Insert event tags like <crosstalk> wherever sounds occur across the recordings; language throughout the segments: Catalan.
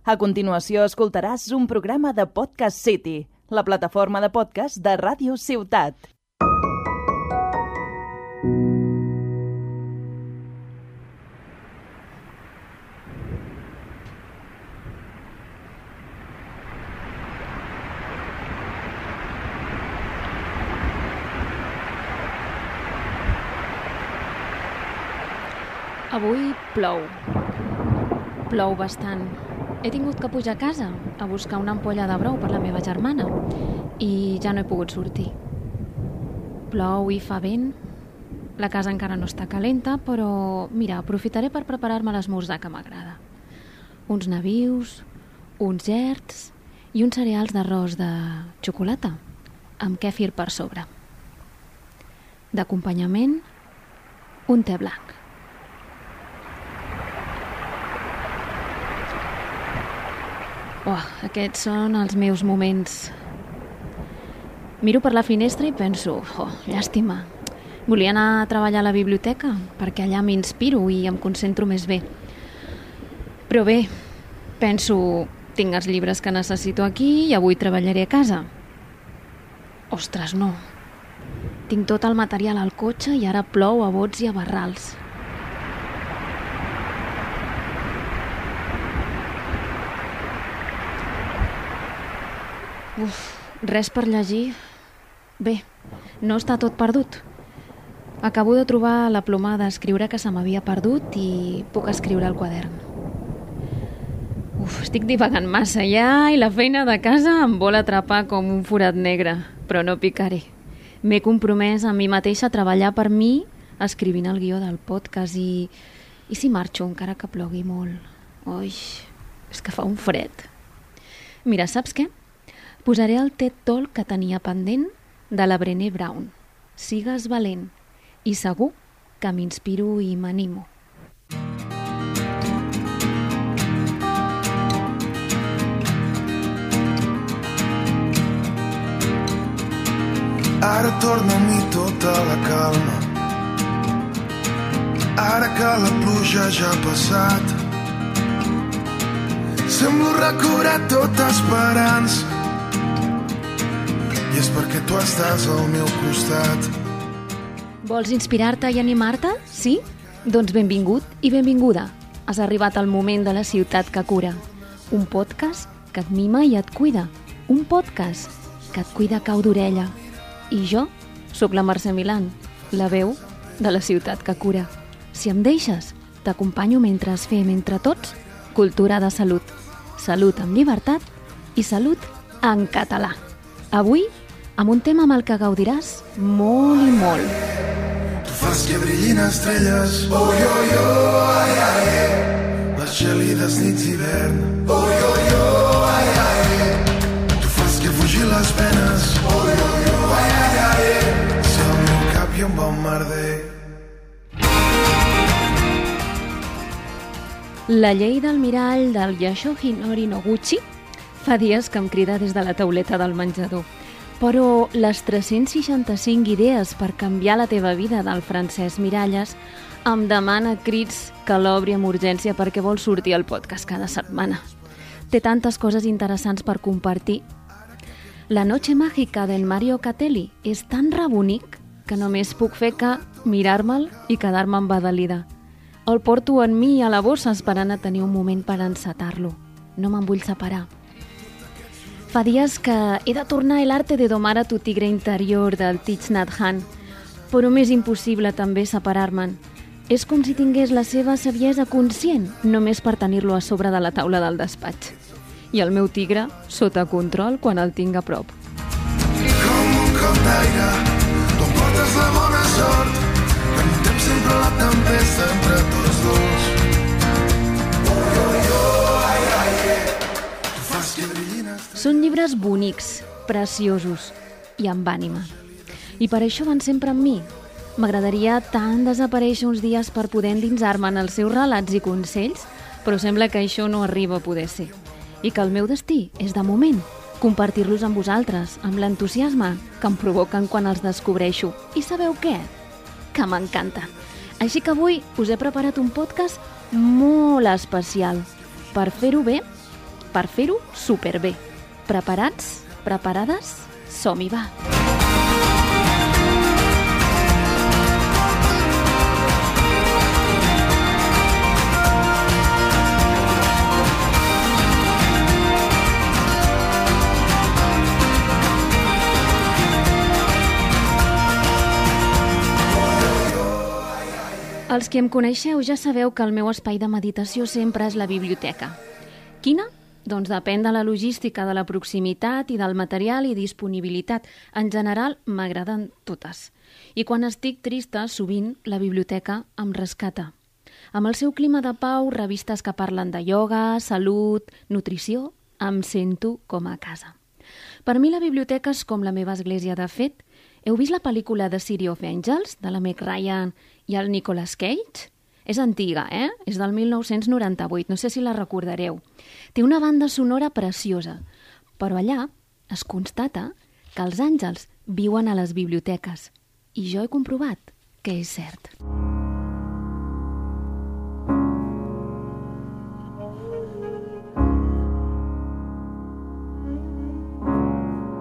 A continuació escoltaràs un programa de Podcast City, la plataforma de podcast de Ràdio Ciutat. Avui plou. Plou bastant. He tingut que pujar a casa a buscar una ampolla de brou per la meva germana i ja no he pogut sortir. Plou i fa vent. La casa encara no està calenta, però mira, aprofitaré per preparar-me l'esmorzar que m'agrada. Uns navius, uns gerds i uns cereals d'arròs de xocolata amb kèfir per sobre. D'acompanyament, un te blanc. Oh, aquests són els meus moments. Miro per la finestra i penso, oh, llàstima. Volia anar a treballar a la biblioteca perquè allà m'inspiro i em concentro més bé. Però bé, penso, tinc els llibres que necessito aquí i avui treballaré a casa. Ostres, no. Tinc tot el material al cotxe i ara plou a bots i a barrals. Uf, res per llegir. Bé, no està tot perdut. Acabo de trobar la ploma d'escriure que se m'havia perdut i puc escriure al quadern. Uf, estic divagant massa ja i la feina de casa em vol atrapar com un forat negre, però no picaré. M'he compromès a mi mateixa a treballar per mi escrivint el guió del podcast i, i si marxo encara que plogui molt. Ui, és que fa un fred. Mira, saps què? Posaré el TED Talk que tenia pendent de la Brené Brown. Sigues valent i segur que m'inspiro i m'animo. Ara torna a mi tota la calma. Ara que la pluja ja ha passat. Semblo recobrar tota esperança. I és perquè tu estàs al meu costat. Vols inspirar-te i animar-te? Sí? Doncs benvingut i benvinguda. Has arribat al moment de la ciutat que cura. Un podcast que et mima i et cuida. Un podcast que et cuida cau d'orella. I jo sóc la Mercè Milan, la veu de la ciutat que cura. Si em deixes, t'acompanyo mentre es fem entre tots cultura de salut. Salut amb llibertat i salut en català. Avui, amb un tema amb el que gaudiràs molt i molt. Tu fas que brillin estrelles. Oh, yo, yo, ai, ai. Les gelides nits d'hivern. Oh, yo, yo, ai, ai. Tu fas que fugir les penes. Oh, yo, yo, ai, ai, ai. Si al meu cap hi ha un bon merder. La llei del mirall del Yashohi Nori Noguchi fa dies que em crida des de la tauleta del menjador. Però les 365 idees per canviar la teva vida del Francesc Miralles em demana crits que l'obri amb urgència perquè vol sortir al podcast cada setmana. Té tantes coses interessants per compartir. La noche mágica del Mario Catelli és tan rebonic que només puc fer que mirar-me'l i quedar-me embadalida. El porto en mi a la bossa esperant a tenir un moment per encetar-lo. No me'n vull separar. Fa dies que he de tornar el arte de domar a tu tigre interior del Thich Nhat Hanh, però m'és impossible també separar-me'n. És com si tingués la seva saviesa conscient, només per tenir-lo a sobre de la taula del despatx. I el meu tigre sota control quan el tinc a prop. Com un cop d'aire, tu portes la bona sort, que sempre la tempesta entre tots Són llibres bonics, preciosos i amb ànima. I per això van sempre amb mi. M'agradaria tant desaparèixer uns dies per poder endinsar-me en els seus relats i consells, però sembla que això no arriba a poder ser. I que el meu destí és, de moment, compartir-los amb vosaltres, amb l'entusiasme que em provoquen quan els descobreixo. I sabeu què? Que m'encanta. Així que avui us he preparat un podcast molt especial. Per fer-ho bé, per fer-ho superbé. Preparats? Preparades? Som-hi, va! Els que em coneixeu ja sabeu que el meu espai de meditació sempre és la biblioteca. Quina? Doncs depèn de la logística, de la proximitat i del material i disponibilitat. En general, m'agraden totes. I quan estic trista, sovint la biblioteca em rescata. Amb el seu clima de pau, revistes que parlen de ioga, salut, nutrició, em sento com a casa. Per mi la biblioteca és com la meva església. De fet, heu vist la pel·lícula de City of Angels, de la Meg Ryan i el Nicolas Cage? És antiga, eh? És del 1998, no sé si la recordareu. Té una banda sonora preciosa, però allà es constata que els àngels viuen a les biblioteques i jo he comprovat que és cert.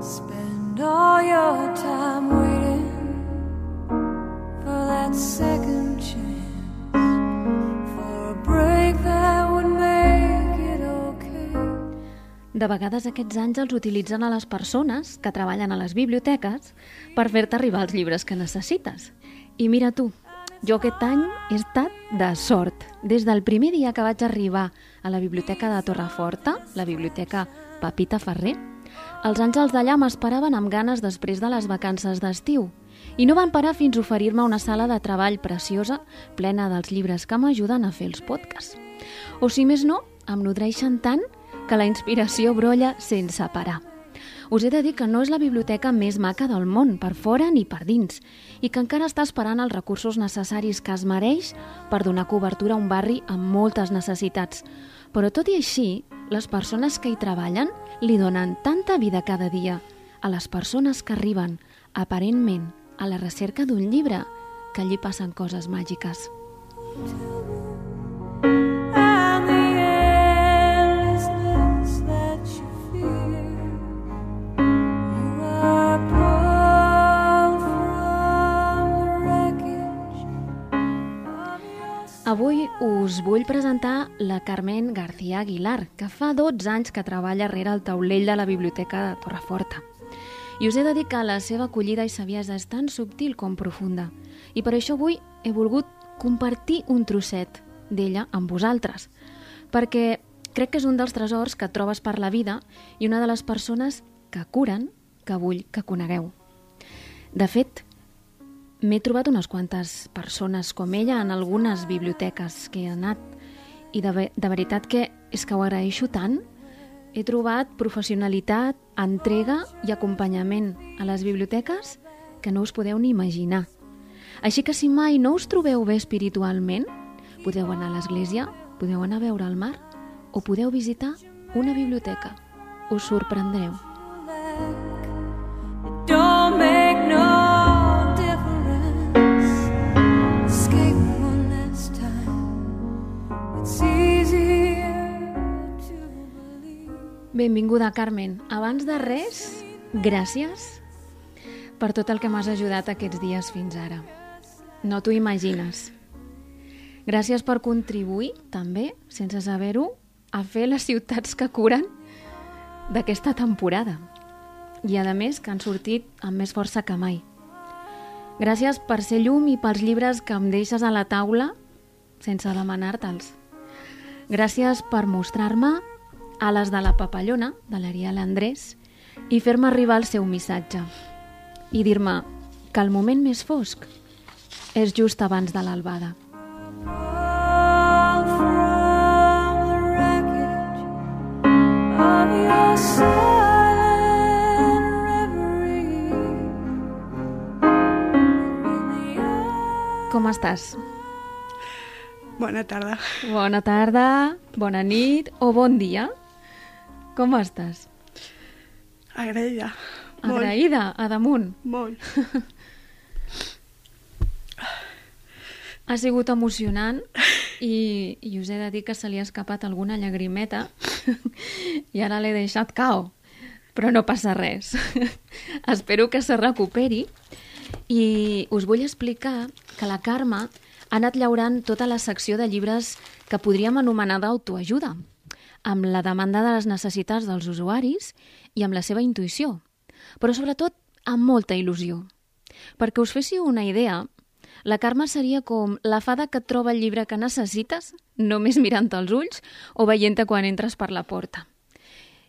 Spend all your time waiting for that second chance, De vegades aquests àngels utilitzen a les persones que treballen a les biblioteques per fer-te arribar els llibres que necessites. I mira tu, jo aquest any he estat de sort. Des del primer dia que vaig arribar a la biblioteca de Torreforta, la biblioteca Pepita Ferrer, els àngels d'allà m'esperaven amb ganes després de les vacances d'estiu i no van parar fins a oferir-me una sala de treball preciosa plena dels llibres que m'ajuden a fer els podcasts. O si més no, em nodreixen tant que la inspiració brolla sense parar. Us he de dir que no és la biblioteca més maca del món, per fora ni per dins, i que encara està esperant els recursos necessaris que es mereix per donar cobertura a un barri amb moltes necessitats. Però tot i així, les persones que hi treballen li donen tanta vida cada dia a les persones que arriben, aparentment, a la recerca d'un llibre, que allí passen coses màgiques. And Avui us vull presentar la Carmen García Aguilar, que fa 12 anys que treballa rere el taulell de la Biblioteca de Torreforta. I us he de dir que la seva acollida i saviesa és tan subtil com profunda. I per això avui he volgut compartir un trosset d'ella amb vosaltres, perquè crec que és un dels tresors que trobes per la vida i una de les persones que curen que vull que conegueu. De fet, M'he trobat unes quantes persones com ella en algunes biblioteques que he anat i de, de veritat que és que ho agraeixo tant. He trobat professionalitat, entrega i acompanyament a les biblioteques que no us podeu ni imaginar. Així que si mai no us trobeu bé espiritualment, podeu anar a l'església, podeu anar a veure el mar o podeu visitar una biblioteca. Us sorprendreu. Benvinguda, Carmen. Abans de res, gràcies per tot el que m'has ajudat aquests dies fins ara. No t'ho imagines. Gràcies per contribuir, també, sense saber-ho, a fer les ciutats que curen d'aquesta temporada. I, a més, que han sortit amb més força que mai. Gràcies per ser llum i pels llibres que em deixes a la taula sense demanar-te'ls. Gràcies per mostrar-me a les de la papallona, de l'Ariel Andrés, i fer-me arribar el seu missatge. I dir-me que el moment més fosc és just abans de l'albada. Com estàs? Bona tarda. Bona tarda, bona nit o bon dia. Com estàs? Agraïda. Molt, Agraïda, a damunt. molt. Ha sigut emocionant I, I us he de dir que se li ha escapat alguna llagrimeta <laughs> i ara l'he deixat cao. Però no passa res. <laughs> Espero que se recuperi i us vull explicar que la Carme ha anat llaurant tota la secció de llibres que podríem anomenar d'autoajuda, amb la demanda de les necessitats dels usuaris i amb la seva intuïció, però sobretot amb molta il·lusió. Perquè us féssiu una idea, la Carme seria com la fada que troba el llibre que necessites, només mirant els ulls o veient-te quan entres per la porta.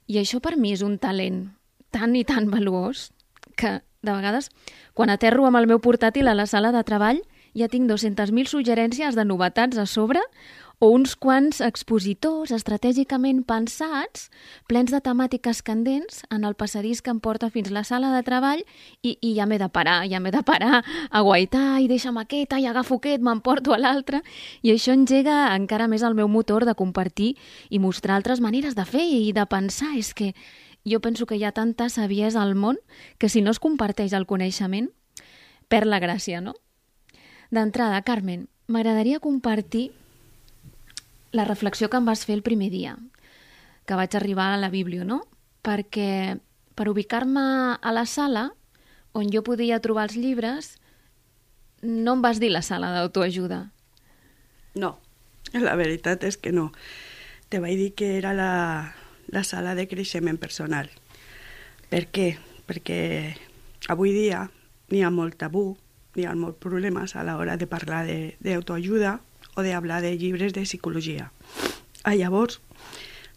I això per mi és un talent tan i tan valuós que, de vegades, quan aterro amb el meu portàtil a la sala de treball, ja tinc 200.000 suggerències de novetats a sobre o uns quants expositors estratègicament pensats, plens de temàtiques candents, en el passadís que em porta fins la sala de treball i, i ja m'he de parar, ja m'he de parar a guaitar i deixa'm aquest, i agafo aquest, m'emporto a l'altre. I això engega encara més el meu motor de compartir i mostrar altres maneres de fer i de pensar. És que jo penso que hi ha tanta saviesa al món que si no es comparteix el coneixement, perd la gràcia, no? D'entrada, Carmen, m'agradaria compartir la reflexió que em vas fer el primer dia, que vaig arribar a la Bíblia, no? Perquè per ubicar-me a la sala on jo podia trobar els llibres, no em vas dir la sala d'autoajuda. No, la veritat és que no. Te vaig dir que era la, la sala de creixement personal. Per què? Perquè avui dia n'hi ha molt tabú, n'hi ha molts problemes a l'hora de parlar d'autoajuda o de hablar de llibres de psicologia. Ah, llavors,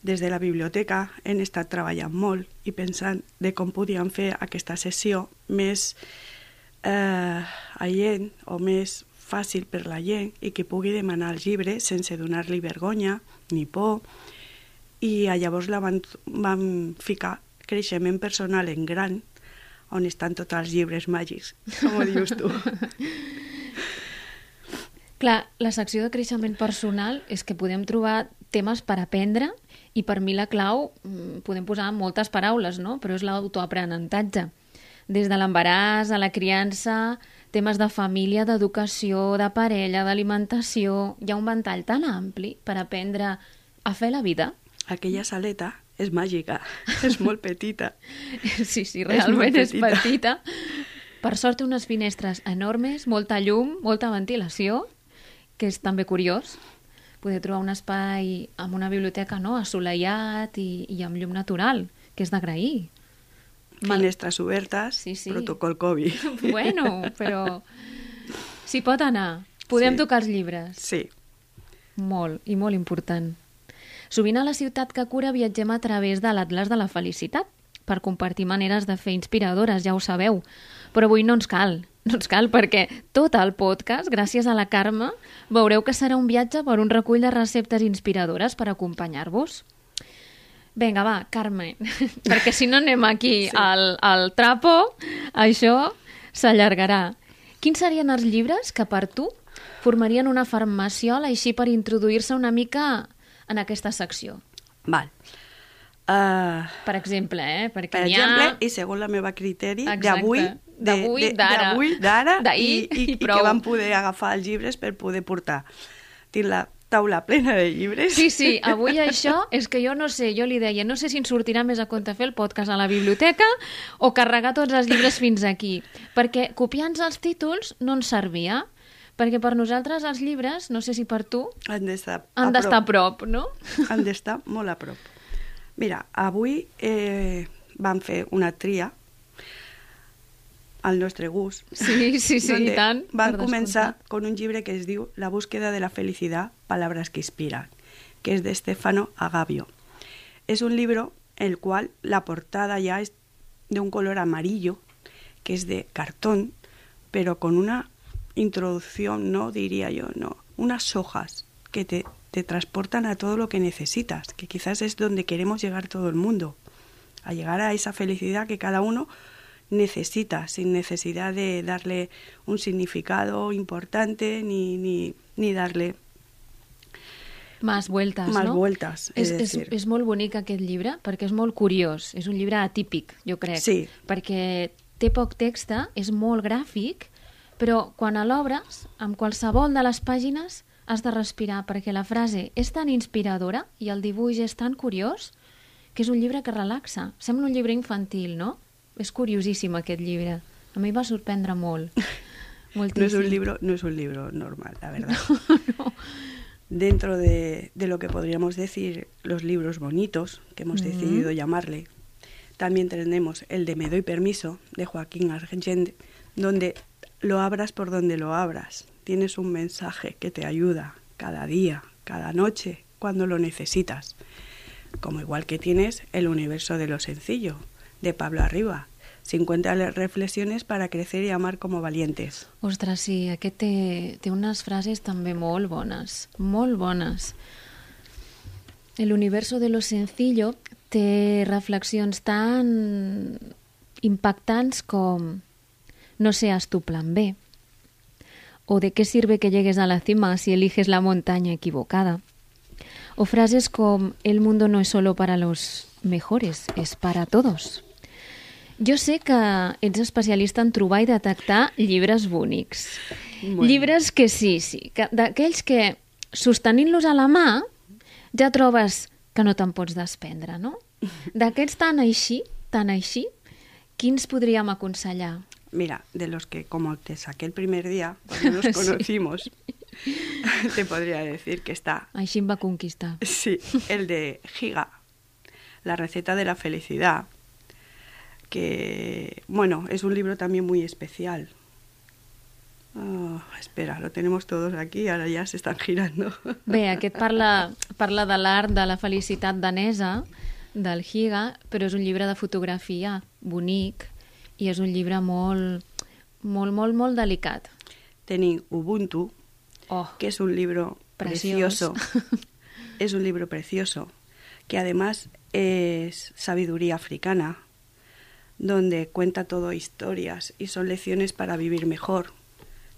des de la biblioteca hem estat treballant molt i pensant de com podíem fer aquesta sessió més eh, aient o més fàcil per la gent i que pugui demanar el llibre sense donar-li vergonya ni por. I llavors la van, van ficar creixement personal en gran, on estan tots els llibres màgics, com ho dius tu. <laughs> Clar, la secció de creixement personal és que podem trobar temes per aprendre i per mi la clau mm, podem posar moltes paraules, no? però és l'autoaprenentatge. Des de l'embaràs a la criança, temes de família, d'educació, de parella, d'alimentació... Hi ha un ventall tan ampli per aprendre a fer la vida. Aquella saleta és màgica, <laughs> és molt petita. <laughs> Sí, sí, realment és, molt és petita. Per sort té unes finestres enormes, molta llum, molta ventilació, que és també curiós poder trobar un espai amb una biblioteca no, assolellat i, i amb llum natural, que és d'agrair. Finestres obertes, Sí, sí. protocol Covid. <laughs> Bueno, però s'hi pot anar. Podem Sí. tocar els llibres. Sí, Molt, i molt important. Sovint a la ciutat que cura viatgem a través de l'Atlas de la Felicitat per compartir maneres de fer inspiradores, ja ho sabeu. Però avui no ens cal, no ens cal perquè tot el podcast, gràcies a la Carme, veureu que serà un viatge per un recull de receptes inspiradores per acompanyar-vos. Vinga, va, Carme, <laughs> perquè si no anem aquí sí. al, al trapo, això s'allargarà. Quins serien els llibres que per tu formarien una farmaciola així per introduir-se una mica en aquesta secció? val. Uh, Per exemple, eh? Perquè per exemple, ha... i segons la meva criteri, d'avui, D'avui, d'ara. <laughs> i, i, i i que vam poder agafar els llibres per poder portar. Tinc la taula plena de llibres. Sí, sí, avui això és que jo no sé, jo li deia, no sé si ens sortirà més a compte fer el podcast a la biblioteca o carregar tots els llibres fins aquí, perquè copiant els títols no ens servia, perquè per nosaltres els llibres, no sé si per tu, Han d'estar han a d'estar a prop. prop, no? Han d'estar molt a prop. Mira, avui eh, vam fer una tria al nostre gust. Sí, sí, sí, <laughs> i tant. Començar descomptat. con un llibre que es diu La búsqueda de la felicidad, palabras que inspiran, que es de Stefano Agavio. Es un libro el cual la portada ya es de un color amarillo, que es de cartón, pero con una introducción, no diría yo, no, unas hojas que te, te transportan a todo lo que necesitas, que quizás es donde queremos llegar todo el mundo, a llegar a esa felicidad que cada uno necesita, sin necesidad de darle un significado importante ni, ni, ni darle Más vueltes, más no? vueltas. És, Es és, decir, és molt bonic aquest llibre perquè és molt curiós. És un llibre atípic, jo crec. Sí. Perquè té poc text, és molt gràfic, però quan l'obres, amb qualsevol de les pàgines has de respirar perquè la frase és tan inspiradora i el dibuix és tan curiós que és un llibre que relaxa. Sembla un llibre infantil, no? És curiosíssim aquest llibre. A mi em va sorprendre molt. <laughs> Moltíssim. No es un libro, no es un libro normal, la verdad. <laughs> Dentro de, de lo que podríamos decir los libros bonitos, que hemos decidido llamarle, también tenemos el de Me doy permiso, de Joaquín Argent, donde lo abras por donde lo abras. Tienes un mensaje que te ayuda cada día, cada noche, cuando lo necesitas. Como igual que tienes el universo de lo sencillo, de Pablo Arriba. 50 le- reflexiones para crecer y amar como valientes. Ostres, sí, aquest té, té unes frases també molt bones, molt bones. El universo de lo sencillo té reflexions tan impactants com no seas tu plan B o de qué sirve que llegues a la cima si eliges la montaña equivocada o frases com el mundo no es solo para los mejores, es para todos. Jo sé que ets especialista en trobar i detectar llibres bonics. Bueno. Llibres que sí, sí, que- d'aquells que sostenint-los a la mà ja trobes que no te'n pots desprendre, no? <laughs> D'aquests tan així, tan així, quins podríem aconsellar? Mira, de los que como te saqué el primer día, <laughs> cuando nos Sí. conocimos, <laughs> te podría decir que está, Així va conquistar. sí, el de Giga, la receta de la felicidad, que, bueno, es un libro también muy especial. Ah, espera, lo tenemos todos aquí, ahora ya se están girando. <laughs> Bé, aquest parla, parla de l'art de la felicitat danesa, del Higa, però és un llibre de fotografia bonic i és un llibre molt, molt, molt, molt delicat. Tenim Ubuntu, Oh, que es un libro precioso. <laughs> es un libro precioso, que además es sabiduría africana, donde cuenta todo historias y son lecciones para vivir mejor.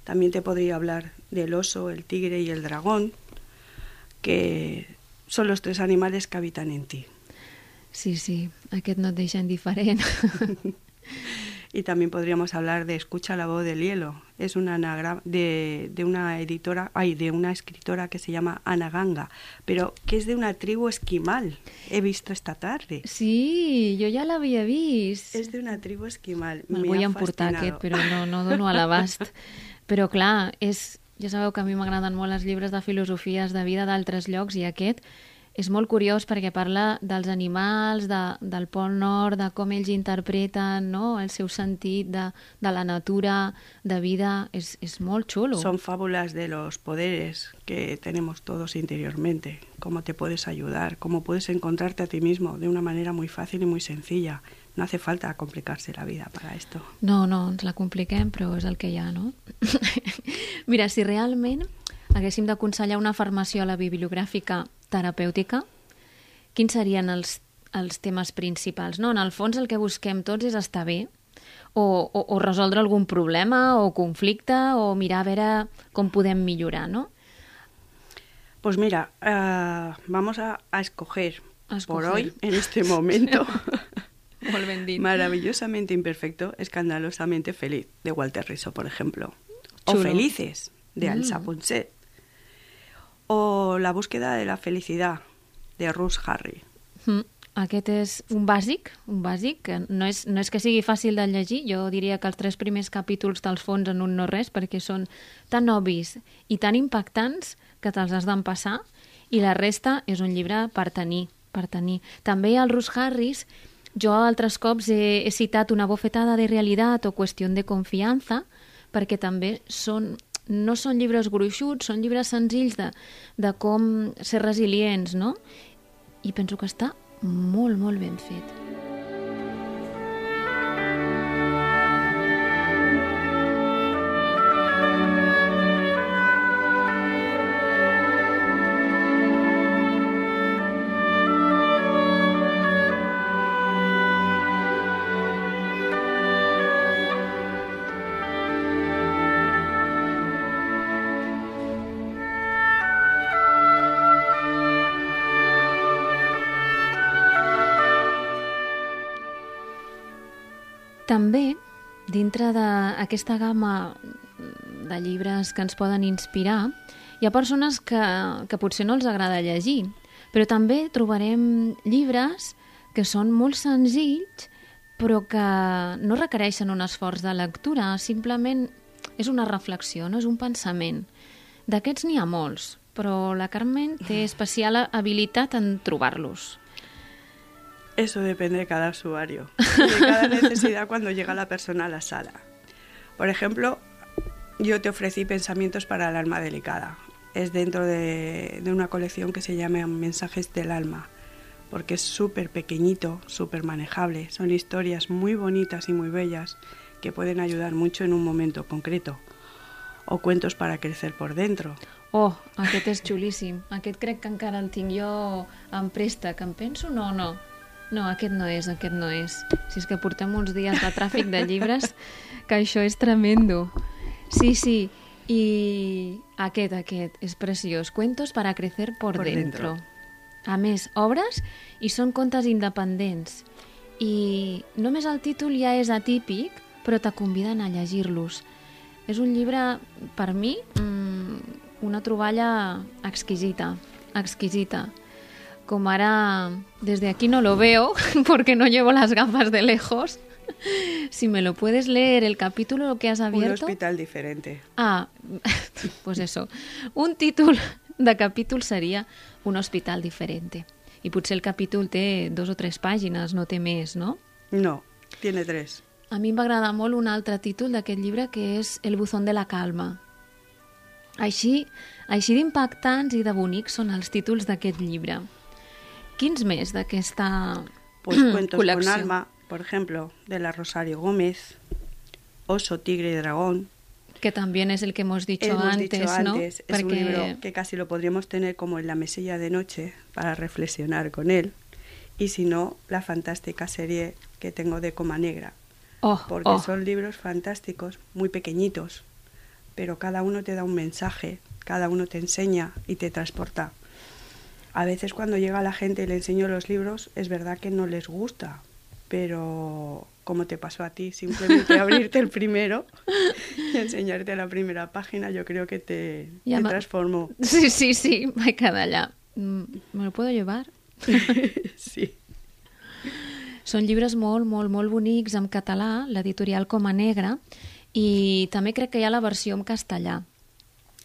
También te podría hablar del oso, el tigre y el dragón, que son los tres animales que habitan en ti. sí, sí, aquest no et deixa indiferent. <laughs> Y también podríamos hablar de Escucha la voz del hielo. Es una anagra- de, de una editora, ay, de una escritora que se llama Ana Ganga, pero que es de una tribu esquimal. He visto esta tarde. Sí, jo ja l'havia vist. Es de una tribu esquimal. Me'l Me vull emportar fascinado. aquest, però no, no dono a l'abast. <laughs> Però clar, és, ja sabeu que a mi m'agraden molt els llibres de filosofies de vida d'altres llocs i aquest és molt curiós perquè parla dels animals, de, del Pol Nord, de com ells interpreten no? el seu sentit de, de la natura, de vida. És, és molt xulo. Son fábulas de los poderes que tenemos todos interiormente, cómo te puedes ayudar, cómo puedes encontrarte a ti mismo de una manera muy fácil y muy sencilla. No hace falta complicarse la vida para esto. No, no, ens la compliquem, però és el que hi ha, no? <laughs> Mira, si realment haguéssim d'aconsellar una farmaciola bibliogràfica terapèutica, quins serien els, els temes principals? No, en el fons el que busquem tots és estar bé, o, o, o resoldre algun problema, o conflicte, o mirar a veure com podem millorar, no? Pues mira, eh, vamos a, a escoger, A por escoger. hoy, en este momento, <laughs> Molt ben dit. maravillosamente imperfecto, escandalosamente feliz, de Walter Rizzo, por ejemplo. O Chulo. Felices, de Mm. Elsa Ponset. O La búsqueda de la felicidad, de Russ Harry. Mm. Aquest és un bàsic, un bàsic, que no és, no és que sigui fàcil de llegir, jo diria que els tres primers capítols te'ls fons en un no res, perquè són tan obvis i tan impactants que te'ls has d'empassar, i la resta és un llibre per tenir, per tenir. També el Rus Harris, jo altres cops he, he citat una bofetada de realitat o qüestió de confiança, perquè també són no són llibres gruixuts, són llibres senzills de, de com ser resilients, no? I penso que està molt, molt ben fet. També, dintre d'aquesta gamma de llibres que ens poden inspirar, Hi ha persones que, que potser no els agrada llegir, però també trobarem llibres que són molt senzills però que no requereixen un esforç de lectura, simplement és una reflexió, no és un pensament. D'aquests n'hi ha molts, però la Carmen té especial habilitat en trobar-los. Eso depende de cada usuario, de cada <laughs> necesidad cuando llega la persona a la sala. Por ejemplo, yo te ofrecí Pensamientos para el alma delicada. Es dentro de, de una colección que se llama Mensajes del alma, porque es súper pequeñito, súper manejable. Son historias muy bonitas y muy bellas que pueden ayudar mucho en un momento concreto. O cuentos para crecer por dentro. Oh, aquest és xulíssim. Aquest crec que encara el tinc jo en préstec. Em penso? No, no. No, aquest no és, aquest no és. Si és que portem uns dies de tràfic de llibres, <laughs> que això és tremendo. Sí, sí. I aquest, aquest, és preciós. Cuentos para crecer por, Por dentro. dentro. A més, obres i són contes independents. I només el títol ja és atípic, però te conviden a llegir-los. És un llibre, per mi, mm, una troballa exquisita, exquisita. Como ahora, desde aquí no lo veo, <laughs> porque no llevo las gafas de lejos. Si me lo puedes leer, el capítulo que has Un abierto... hospital diferente. Ah, <laughs> pues eso. Un títol de capítol seria Un hospital diferente. I potser el capítol té dos o tres pàgines, no té més, no? No, tiene tres. A mi em va agradar molt un altre títol d'aquest llibre que és El buzón de la calma. Així, així d'impactants i de bonics són els títols d'aquest llibre. Quins més d'aquesta Pues cuentos con <clears throat> col·lecció? alma, por ejemplo, de la Rosario Gómez, Oso, Tigre y Dragón. Que también es el que hemos dicho Hemos antes, dicho ¿no? antes, es un libro que casi lo podríamos tener como en la mesilla de noche para reflexionar con él. Y si no, la fantástica serie que tengo de Coma Negra, Oh, porque oh. son libros fantásticos, muy pequeñitos, pero cada uno te da un mensaje, cada uno te enseña y te transporta. A veces cuando llega la gente y le enseño los libros, es verdad que no les gusta, pero como te pasó a ti, simplemente <laughs> abrirte el primero y enseñarte la primera página, yo creo que te, Ya te transformó. <laughs> Sí, sí, sí, vaig quedar allà. Mm, ¿Me lo puedo llevar? <laughs> sí. Són llibres molt, molt, molt bonics en català, l'editorial Coma Negra, i també crec que hi ha la versió en castellà.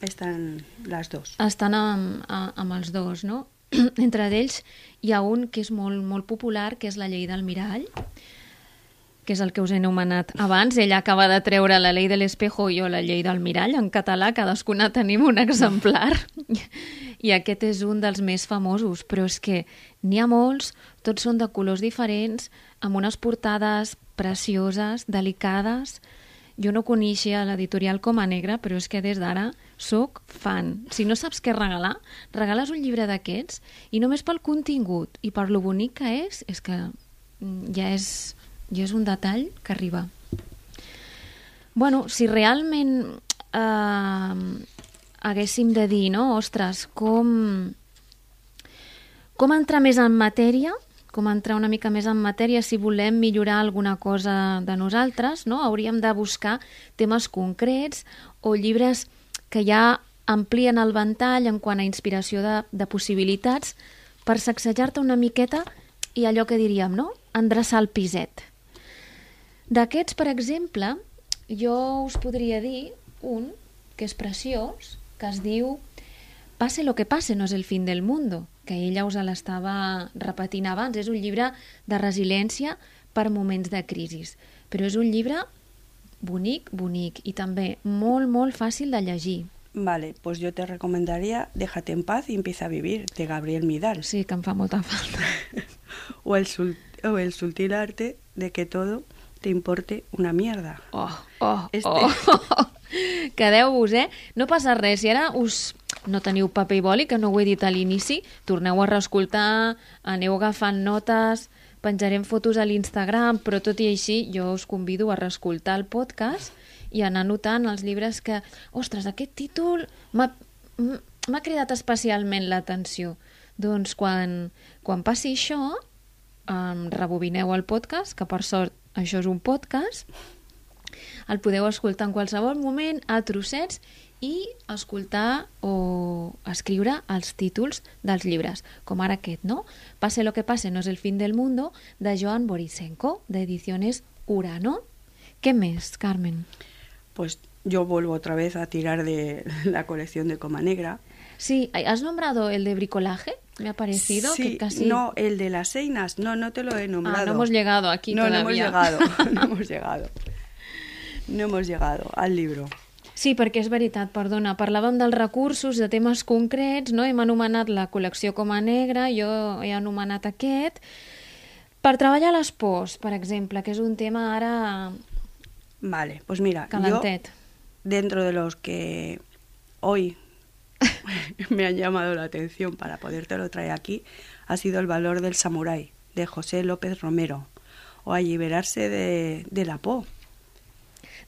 Están las dos. Estan amb, amb els dos, no? <clears throat> Entre ells hi ha un que és molt, molt popular, que és la llei del mirall, que és el que us he anomenat abans. Ella acaba de treure la llei de l'espejo i jo la llei del mirall. En català cadascuna <laughs> tenim un exemplar. I aquest és un dels més famosos, però és que n'hi ha molts, tots són de colors diferents, amb unes portades precioses, delicades. Jo no coneixia l'editorial Coma Negra, però és que des d'ara sóc fan. Si no saps què regalar, regales un llibre d'aquests i només pel contingut i per lo bonic que és, és que mm, ja és, ja és un detall que arriba. Bueno, si realment eh, haguéssim de dir, no? Ostres, com, com entrar més en matèria, com entrar una mica més en matèria si volem millorar alguna cosa de nosaltres, no? Hauríem de buscar temes concrets o llibres que ja amplien el ventall en quant a inspiració de, de possibilitats per sacsejar-te una miqueta i allò que diríem, no? Endreçar el piset. D'aquests, per exemple, jo us podria dir un que és preciós, que es diu Pase lo que pase, no és el fin del mundo, que ella us l'estava repetint abans. És un llibre de resiliència per moments de crisis. Però és un llibre bonic, bonic, i també molt, molt fàcil de llegir. Vale, pues yo te recomendaría Déjate en paz y empieza a vivir, de Gabriel Midal. Sí, que em fa molta falta. <laughs> O el, sul- o el sutil arte de que todo te importe una mierda. Oh, oh, Este. oh. <laughs> Quedeu-vos, eh? No passa res. Si ara us no teniu paper i boli, que no ho he dit a l'inici, torneu a reescoltar, aneu agafant notes, penjarem fotos a l'Instagram, però tot i així jo us convido a reescoltar el podcast i anar notant els llibres que... Ostres, aquest títol m'ha cridat especialment l'atenció. Doncs quan, quan passi això, um, rebobineu el podcast, que per sort això és un podcast, el podeu escoltar en qualsevol moment, a trossets, i escoltar o escriure els títols dels llibres, com ara aquest, no? Pase lo que pase, no es el fin del mundo, de Joan Borisenko, de Ediciones Urano. ¿Qué més, Carmen? Pues yo vuelvo otra vez a tirar de <laughs> la colección de Coma Negra. Sí, ¿has nombrado el de bricolaje? Me ha parecido sí, que casi... no, el de las seinas, no, no te lo he nombrado. Ah, no hemos llegado aquí no, todavía. no hemos llegado, <laughs> no <laughs> hemos llegado. No hemos llegado al libro. Sí, perquè és veritat, perdona, parlàvem dels recursos, de temes concrets, no? hem anomenat la col·lecció com a negra, jo he anomenat aquest. Per treballar les pors, per exemple, que és un tema ara Vale, pues mira, calentet. yo dentro de los que hoy <laughs> me han llamado la atención para podértelo traer aquí, ha sido el valor del samurái, de José López Romero, o a liberarse de, de la po,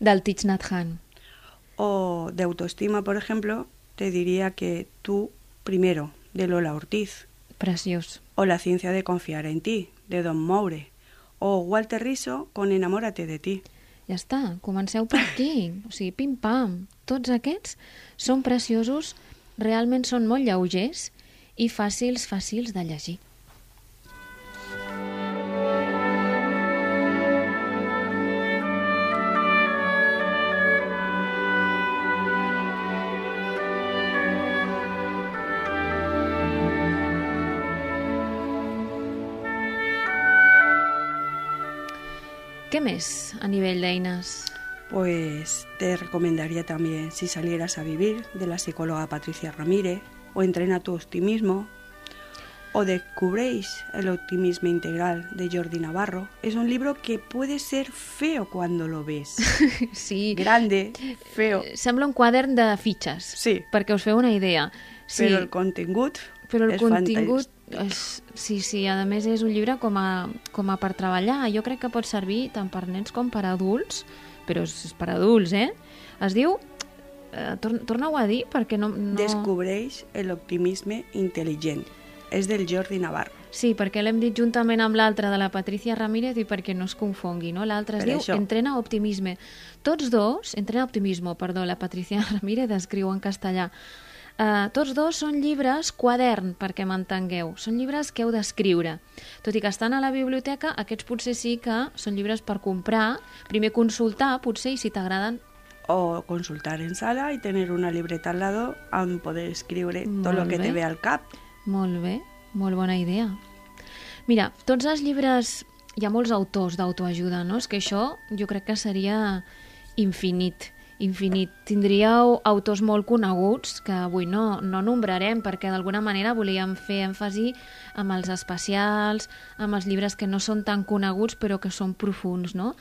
Del Thich Nhat Hanh. O de autoestima, por ejemplo, te diría que tú primero, de Lola Ortiz, Preciós. o La ciencia de confiar en ti, de Don Moure, o Walter Riso con Enamórate de ti. Ja està, comenceu per aquí. O sigui, pim-pam. Tots aquests són preciosos, realment són molt lleugers i fàcils, fàcils de llegir. Què més a nivell d'eines? Pues te recomendaría también Si salieras a vivir, de la psicóloga Patricia Ramírez, o Entrena tu optimismo, o Descubréis el optimismo integral de Jordi Navarro. Es un libro que puede ser feo cuando lo ves. <laughs> Sí, Grande, feo, Eh, Sembla un quadern de fitxes, Sí. perquè us feu una idea. Sí, pero el contingut però el és contingut... fantàstic. És, sí, sí, a més és un llibre com a, com a per treballar. Jo crec que pot servir tant per nens com per adults, però és, per adults, eh? Es diu... Eh, tor Torna-ho a dir perquè no... no... Descubréis el optimismo intel·ligent. És del Jordi Navarro. Sí, perquè l'hem dit juntament amb l'altre de la Patricia Ramírez i perquè no es confongui, no? L'altre es Per diu això. Entrena Optimisme. Tots dos, Entrena Optimismo, perdó, la Patricia <laughs> Ramírez escriu en castellà. Uh, tots dos són llibres quadern, perquè m'entengueu. Són llibres que heu d'escriure. Tot i que estan a la biblioteca, aquests potser sí que són llibres per comprar, primer consultar, potser, i si t'agraden, O consultar en sala y tener una libreta al lado on poder escriure todo lo Molt que bé. te ve al cap. Molt bé, molt bona idea. Mira, tots els llibres... Hi ha molts autors d'autoajuda, no? És que això jo crec que seria infinit, infinit. Tindríeu autors molt coneguts que avui no, no nombrarem perquè d'alguna manera volíem fer èmfasi amb els especials, amb els llibres que no són tan coneguts però que són profuns, no?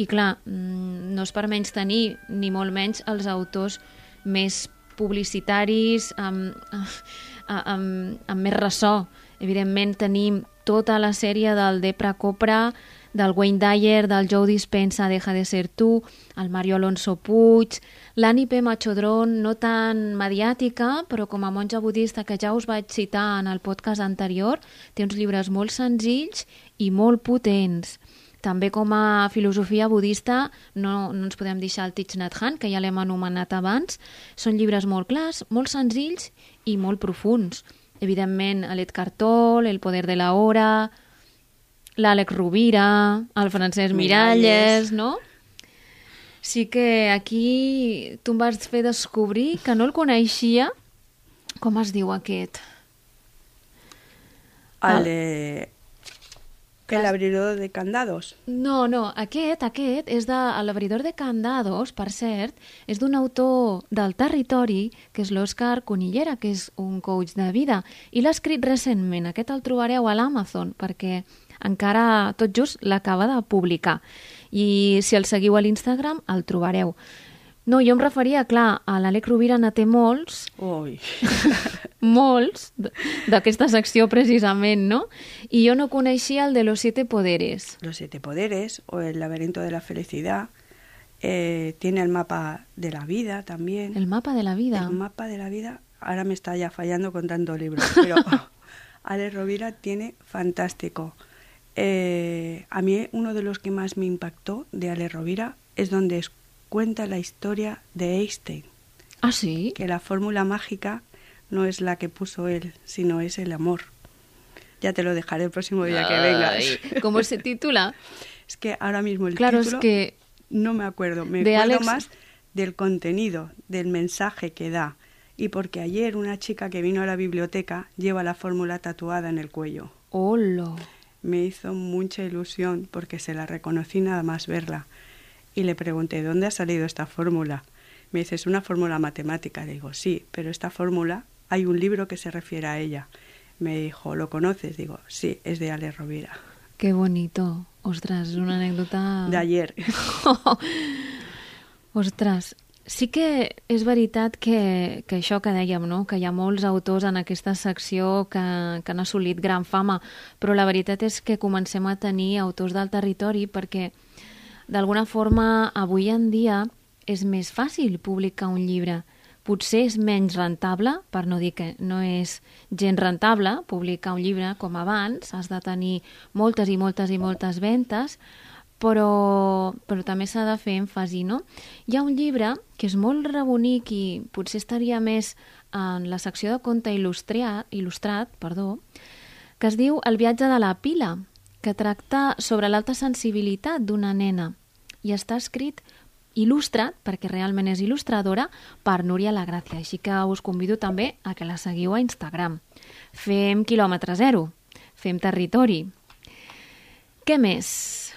I clar, mm, no és per menys tenir ni molt menys els autors més publicitaris, amb, <laughs> amb, amb més ressò. Evidentment tenim tota la sèrie del Depra Copra, del Wayne Dyer, del Joe Dispensa, Deja de ser tu, el Mario Alonso Puig, l'Annie P. Machodron, no tan mediàtica, però com a monja budista que ja us vaig citar en el podcast anterior, té uns llibres molt senzills i molt potents. També com a filosofia budista no, no ens podem deixar el Thich Nhat Hanh, que ja l'hem anomenat abans. Són llibres molt clars, molt senzills i molt profuns. Evidentment, l'Edgar Tolle, El poder de la hora, l'Àlex Rovira, el Francesc Miralles, Miralles. no? Sí que aquí tu em vas fer descobrir que no el coneixia. Com es diu aquest? Al de El abridor de candados. No, no, aquest, aquest és de l'abridor de candados, per cert, és d'un autor del territori, que és l'Òscar Conillera, que és un coach de vida, i l'ha escrit recentment. Aquest el trobareu a l'Amazon, perquè encara tot just l'acaba de publicar. I si el seguiu a l'Instagram, el trobareu. No, jo em referia, clar, a l'Alec Rovira en té molts, Uy. <laughs> molts d'aquesta secció precisament, no? I jo no coneixia el de los siete poderes. Los siete poderes o el laberinto de la felicidad. Eh, tiene el mapa de la vida también. El mapa de la vida. El mapa de la vida. Ahora me está ya fallando con tanto libro, pero <laughs> Ale Rovira tiene fantástico. Eh, a mí uno de los que más me impactó de Ale Rovira es donde es- cuenta la historia de Einstein. Ah, sí? que la fórmula mágica no es la que puso él, sino es el amor. Ya te lo dejaré el próximo día que vengas. <laughs> ¿Cómo se titula? Es que ahora mismo el Claro, título es que no me acuerdo. Me de acuerdo Alex- más del contenido, del mensaje que da. Y porque ayer una chica que vino a la biblioteca lleva la fórmula tatuada en el cuello. Hola. Me hizo mucha ilusión porque se la reconocí nada más verla. Y le pregunté, ¿dónde ha salido esta fórmula? Me dice, es una fórmula matemática. Le digo, sí, pero esta fórmula hay un libro que se refiere a ella. Me dijo, ¿lo conoces? Digo, sí, es de Ale Rovira. Que bonito. Ostres, és una anècdota... De ayer. <laughs> Ostres, sí que és veritat que, que això que dèiem, no? que hi ha molts autors en aquesta secció que, que han assolit gran fama, però la veritat és que comencem a tenir autors del territori perquè d'alguna forma avui en dia és més fàcil publicar un llibre. Potser és menys rentable, per no dir que no és gens rentable publicar un llibre com abans, has de tenir moltes i moltes i moltes ventes, però, però també s'ha de fer èmfasi, no? Hi ha un llibre que és molt rebonic i potser estaria més en la secció de conte il·lustrat, il·lustrat perdó, que es diu El viatge de la pila, que tracta sobre l'alta sensibilitat d'una nena i està escrit il·lustrat, perquè realment és il·lustradora, per Núria La Gràcia. Així que us convido també a que la seguiu a Instagram. Fem quilòmetre zero, fem territori. Què més?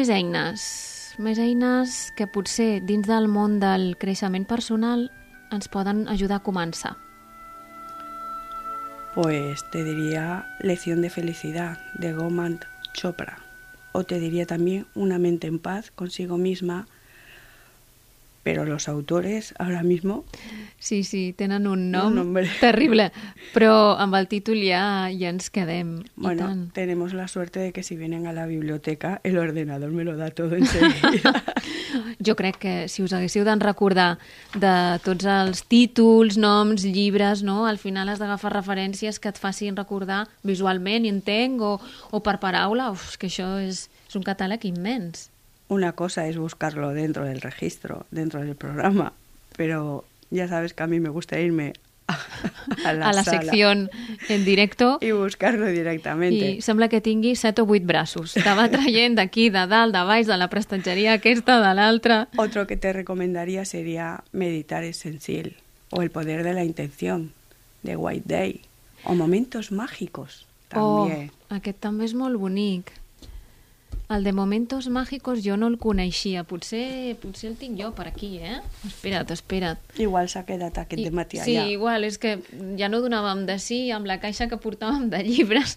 Més eines. Més eines que potser dins del món del creixement personal ens poden ajudar a començar. Pues te diría Lección de Felicidad de Gomant Chopra. O te diría también Una mente en paz consigo misma. Pero los autores ahora mismo Sí, sí, tenen un nom Un nombre. <laughs> terrible, però amb el títol ja, ja ens quedem. Bueno, tant. tenemos la suerte de que si vienen a la biblioteca, el ordenador me lo da todo enseguida. <laughs> Jo crec que si us haguéssiu d'en recordar de tots els títols, noms, llibres, no? al final has d'agafar referències que et facin recordar visualment, entenc, o, o per paraula. Uf, que això és, és un catàleg immens. Una cosa es buscarlo dentro del registro, dentro del programa, pero ya sabes que a mí me gusta irme a, <laughs> a la, a la sala secció en directo <laughs> y buscarlo directamente. i sembla que tingui set o vuit braços. Te va traient d'aquí, de dalt, de baix, de la prestatgeria aquesta, de l'altra... Otro que te recomendaría sería Meditar es sensible o El poder de la intención de White Day o Momentos mágicos también. Oh, aquest també és molt bonic. El de Momentos Mágicos jo no el coneixia. Potser, potser el tinc jo per aquí, eh? Espera't, espera't. Igual s'ha quedat aquest de matí sí, allà. igual, és que ja no donàvem de sí amb la caixa que portàvem de llibres.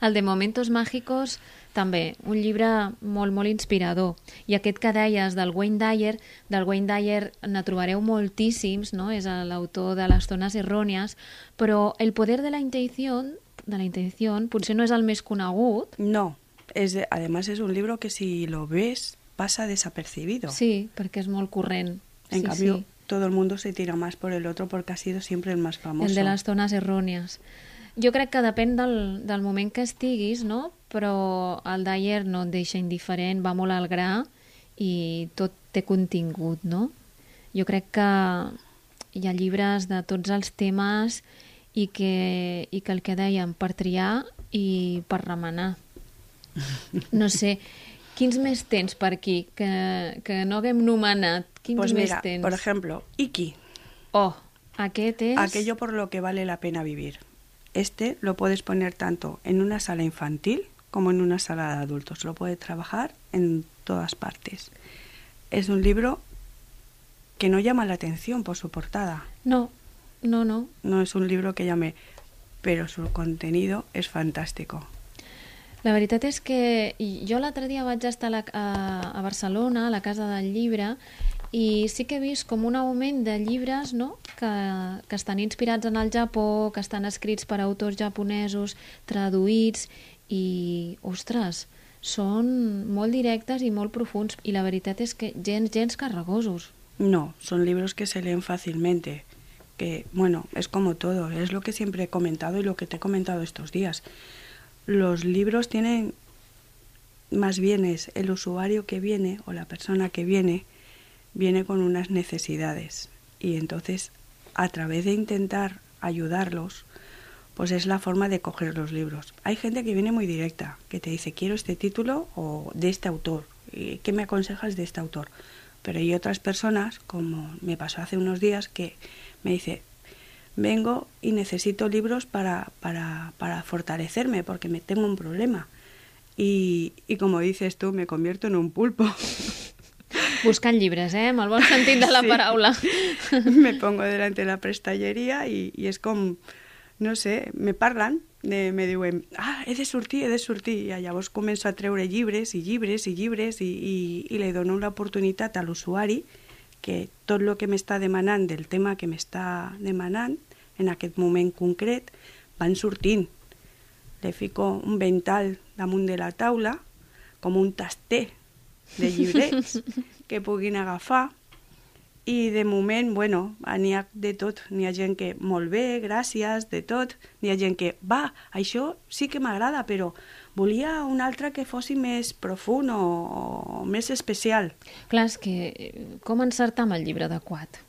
El de Momentos Mágicos també, un llibre molt, molt inspirador. I aquest que deies del Wayne Dyer, del Wayne Dyer ne trobareu moltíssims, no? és l'autor de les zones errònies, però El poder de la intenció, de la intenció potser no és el més conegut, No, es de- además es un libro que si lo ves pasa desapercibido. sí, perquè és molt corrent. En sí, cambio, sí. todo el mundo se tira más por el otro porque ha sido siempre el más famoso. El de les zones errònies. Jo crec que depèn del, del moment que estiguis, no? Però el Dyer no et deixa indiferent, va molt al gra i tot té contingut, no? Jo crec que hi ha llibres de tots els temes i que, i que el que dèiem, per triar i per remenar. No sé, quins més tens per aquí que, que no haguem nomenat? Quins Pues més mira, tens? por ejemplo, Iki, Oh, aquest és... aquello por lo que vale la pena vivir. Este lo puedes poner tanto en una sala infantil como en una sala de adultos. Lo puedes trabajar en todas partes. Es un libro que no llama la atención por su portada. No, no, no. No es un libro que llame, pero su contenido es fantástico. La veritat és que jo l'altre dia vaig estar a, la, a, a Barcelona, a la Casa del Llibre, i sí que he vist com un augment de llibres no? que, que estan inspirats en el Japó, que estan escrits per autors japonesos, traduïts, i, ostres, són molt directes i molt profuns, i la veritat és que gens, gens carregosos. No, son libros que se leen fácilmente. Que, bueno, es como todo, es lo que siempre he comentado y lo que te he comentado estos días. Los libros tienen, más bien es el usuario que viene o la persona que viene, viene con unas necesidades. Y entonces, a través de intentar ayudarlos, pues es la forma de coger los libros. Hay gente que viene muy directa, que te dice, quiero este título o de este autor. ¿Y ¿Qué me aconsejas de este autor? Pero hay otras personas, como me pasó hace unos días, que me dice, vengo y necesito libros para, para, para fortalecerme porque me tengo un problema. Y, y como dices tú, me convierto en un pulpo. <laughs> Buscant llibres, eh? Amb el bon sentit de la <laughs> Sí. paraula. <laughs> me pongo delante de la prestallería y, y es com, no sé, me parlen, de, me diuen, ah, he de sortir, he de sortir, i llavors començo a treure llibres i llibres i llibres i, i, i li dono l'oportunitat a l'usuari que tot el que m'està demanant del tema que m'està demanant en aquest moment concret van sortint. Le fico un vental damunt de la taula com un taster de llibrets <laughs> que puguin agafar i de moment, bueno, n'hi ha de tot. N'hi ha gent que, molt bé, gràcies, de tot. N'hi ha gent que, va, això sí que m'agrada, però volia un altre que fossi més profund o, o més especial. Clar, és que eh, com encertar amb el llibre adequat?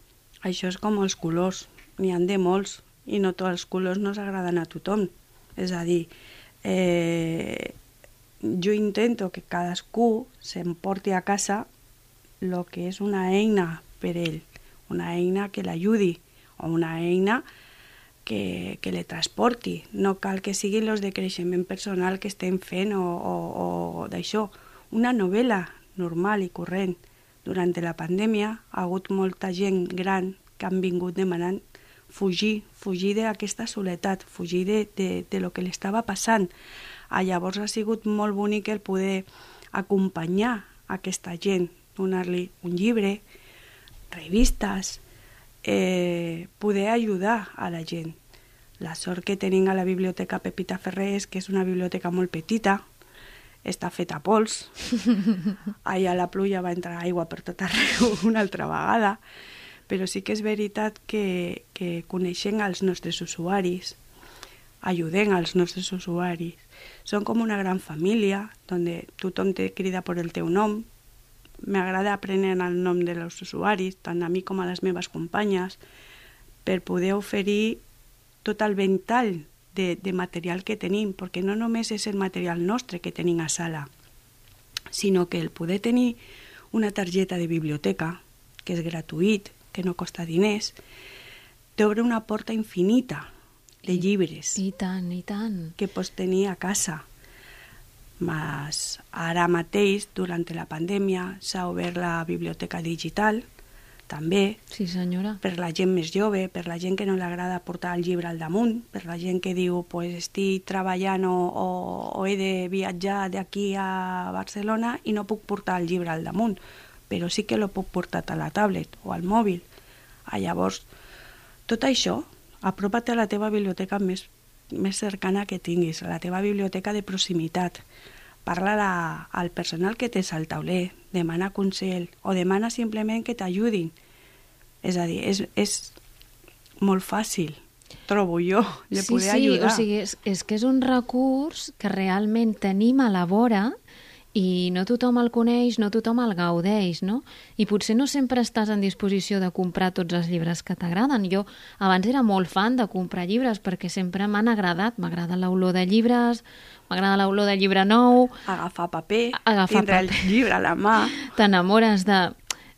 Això és com els colors. N'hi han de molts i no tots els colors no s'agraden a tothom. És a dir, eh, jo intento que cadascú s'emporti a casa el que és una eina per ell, una eina que l'ajudi o una eina que, que le transporti. No cal que siguin els de creixement personal que estem fent o, o, o d'això. Una novel·la normal i corrent. Durant la pandèmia ha hagut molta gent gran que han vingut demanant fugir, fugir d'aquesta soledat, fugir de, de, de lo que li estava passant. Ah, llavors ha sigut molt bonic el poder acompanyar aquesta gent, donar-li un llibre, revistes, eh, poder ajudar a la gent. La sort que tenim a la biblioteca Pepita Ferrer és que és una biblioteca molt petita, està feta a pols, <laughs> allà la pluja va entrar aigua per tot arreu <laughs> una altra vegada, però sí que és veritat que, que coneixent els nostres usuaris, ajudem als nostres usuaris. Són com una gran família, donde tothom te crida per el teu nom. M'agrada aprendre el nom dels usuaris, tant a mi com a les meves companyes, per poder oferir tot el ventall de, de material que tenim, perquè no només és el material nostre que tenim a sala, sinó que el poder tenir una targeta de biblioteca, que és gratuït, que no costa diners, t'obre una porta infinita de llibres I tant, i tant. que pots tenir a casa. Mas ara mateix, durant la pandèmia, s'ha obert la biblioteca digital, també, Sí, senyora. per la gent més jove, per la gent que no li agrada portar el llibre al damunt, per la gent que diu pues, estic treballant o, o, o he de viatjar d'aquí a Barcelona i no puc portar el llibre al damunt, però sí que lo puc portar a la tablet o al mòbil. Ah, llavors, tot això, apropa't a la teva biblioteca més, més cercana que tinguis, a la teva biblioteca de proximitat. Parla la, al personal que tens al tauler, demana consell o demana simplement que t'ajudin. És a dir, és, és molt fàcil, trobo jo, de sí, poder sí, ajudar. o sigui, és, és que és un recurs que realment tenim a la vora i no tothom el coneix, no tothom el gaudeix, no? I potser no sempre estàs en disposició de comprar tots els llibres que t'agraden. Jo abans era molt fan de comprar llibres perquè sempre m'han agradat. M'agrada l'olor de llibres, m'agrada l'olor de llibre nou, Agafar paper, Agafar tindre paper. el llibre a la mà. t'enamores de...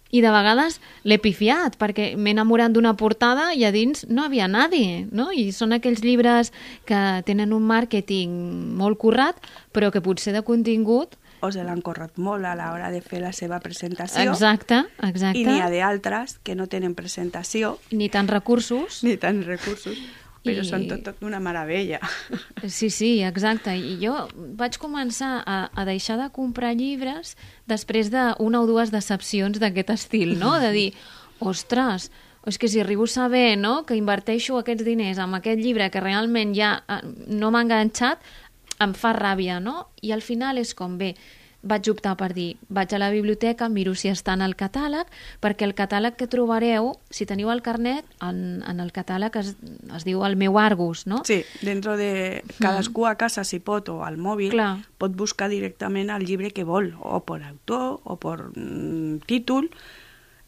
I de vegades l'he pifiat, perquè m'he enamorat d'una portada i a dins no havia nadie, no? I són aquells llibres que tenen un màrqueting molt currat, però que potser de contingut... o se l'han corret molt a l'hora de fer la seva presentació. Exacte, exacte. I n'hi ha d'altres que no tenen presentació Ni tants recursos. ni tants recursos. però I- són tot, tot una meravella. Sí, sí, exacte. I jo vaig començar a, a deixar de comprar llibres després d'una o dues decepcions d'aquest estil, no? De dir, ostres, és que si arribo a saber no, que inverteixo aquests diners en aquest llibre que realment ja eh, no m'ha enganxat, em fa ràbia, no? I al final és com, bé, vaig optar per dir, vaig a la biblioteca, miro si està en el catàleg, perquè el catàleg que trobareu, si teniu el carnet, en, en el catàleg es, es diu el meu Argus, no? Sí, dentro de cadascú a casa, si pot, o al mòbil, Clar. pot buscar directament el llibre que vol, o per autor, o per mm, títol,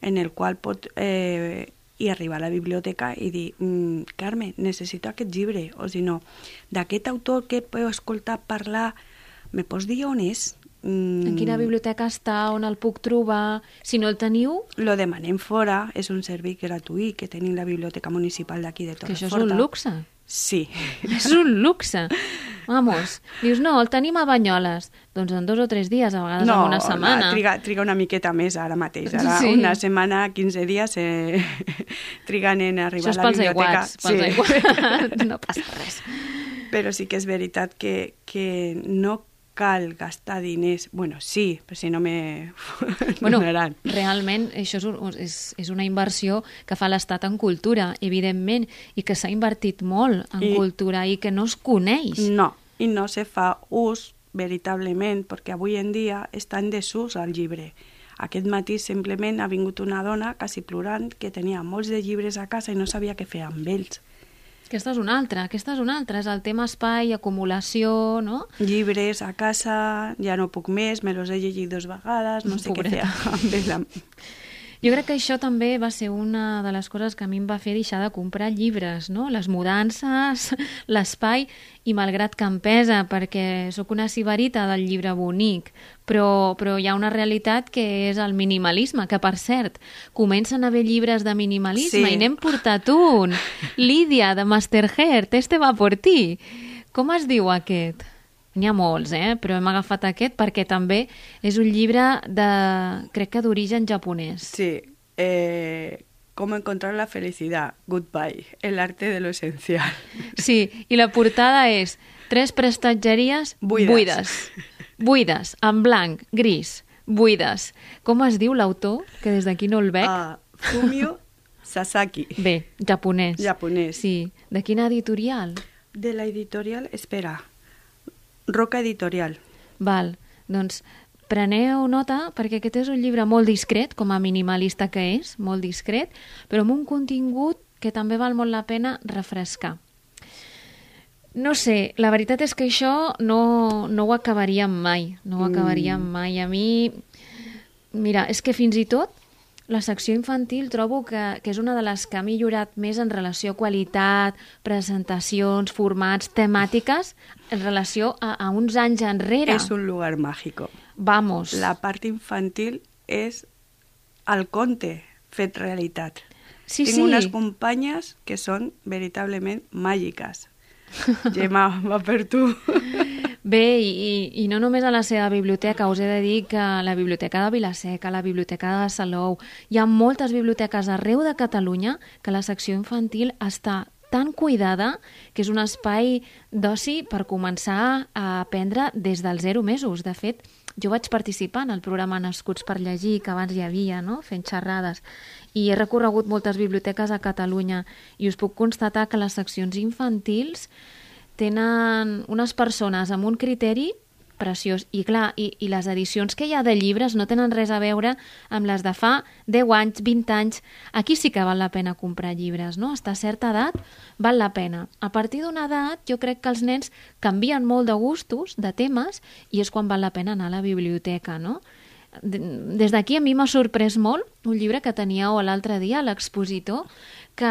en el qual pot eh, i arribar a la biblioteca i dir mm, Carme, necessito aquest llibre, o si no, d'aquest autor que heu escoltat parlar, me pots dir on és? Mm, En quina biblioteca està, on el puc trobar... Si no el teniu, Lo demanem fora, és un servei gratuït que tenim la Biblioteca Municipal d'aquí de que Torreforta. això és un luxe. Sí. <laughs> És un luxe. Vamos, dius, no, el tenim a Banyoles. Doncs en dos o tres dies, a vegades en una setmana. la- triga, triga una miqueta més ara mateix. Ara Sí. sí. una setmana, 15 dies eh, <laughs> triguen en arribar Això és a la pels biblioteca. aiguats, pels aiguats. <laughs> No passa res. Però sí que és veritat que, que no cal gastar diners. Bueno, sí, però si no me <laughs> Bueno, realment això és, un, és, és una inversió que fa l'Estat en cultura, evidentment, i que s'ha invertit molt en I- cultura i que no es coneix. No, i no se fa ús veritablement, perquè avui en dia està en desús el llibre. Aquest matí simplement ha vingut una dona quasi plorant que tenia molts de llibres a casa i no sabia què fer amb ells. Aquesta és una altra, aquesta és una altra, és el tema espai, acumulació, no? Llibres a casa, ja no puc més, me los he llegit dos vegades, no sé Pobreta. què fer amb. <laughs> Jo crec que això també va ser una de les coses que a mi em va fer deixar de comprar llibres, no? Les mudances, <laughs> l'espai, i malgrat que em pesa, perquè sóc una sibarita del llibre bonic, però, però hi ha una realitat que és el minimalisme, que per cert, comencen a haver llibres de minimalisme Sí. i n'hem portat un. Lídia, de Masterheart, este va por ti. Com es diu aquest? N'hi ha molts, eh? però hem agafat aquest perquè també és un llibre de, crec que d'origen japonès. Sí, eh, ¿Cómo encontrar la felicidad? Goodbye, el arte de lo esencial. Sí, i la portada és tres prestatgeries Buides. buides. Buides, en blanc, gris, buides. Com es diu l'autor? Que des d'aquí no el veig. Ah, Fumio Sasaki, Bé, japonès. japonès. Sí. De quina editorial? De la editorial, espera, Roca Editorial. Val, doncs preneu nota perquè aquest és un llibre molt discret, com a minimalista que és, molt discret, però amb un contingut que també val molt la pena refrescar. No sé, la veritat és que això no, no ho acabaríem mai, no ho acabaríem mai. A mi, mira, és que fins i tot la secció infantil trobo que, que és una de les que ha millorat més en relació a qualitat, presentacions, formats, temàtiques, en relació a, a uns anys enrere. Es un lugar mágico. Vamos. La part infantil és el conte fet realitat. Sí, Tinc sí. unes companyes que són veritablement màgiques. <laughs> Gemma, va per tu. <laughs> Bé, i, i, no només a la seva biblioteca, us he de dir que la biblioteca de Vilaseca, la biblioteca de Salou, hi ha moltes biblioteques arreu de Catalunya que la secció infantil està tan cuidada que és un espai d'oci per començar a aprendre des dels zero mesos. De fet, jo vaig participar en el programa Nascuts per llegir, que abans hi havia, no? fent xerrades, i he recorregut moltes biblioteques a Catalunya i us puc constatar que les seccions infantils tenen unes persones amb un criteri preciós. I clar, i, i les edicions que hi ha de llibres no tenen res a veure amb les de fa 10 anys, 20 anys. Aquí sí que val la pena comprar llibres, no? Hasta certa edat val la pena. A partir d'una edat jo crec que els nens canvien molt de gustos, de temes, i és quan val la pena anar a la biblioteca, no? De- Des d'aquí a mi m'ha sorprès molt un llibre que teníeu l'altre dia a l'expositor que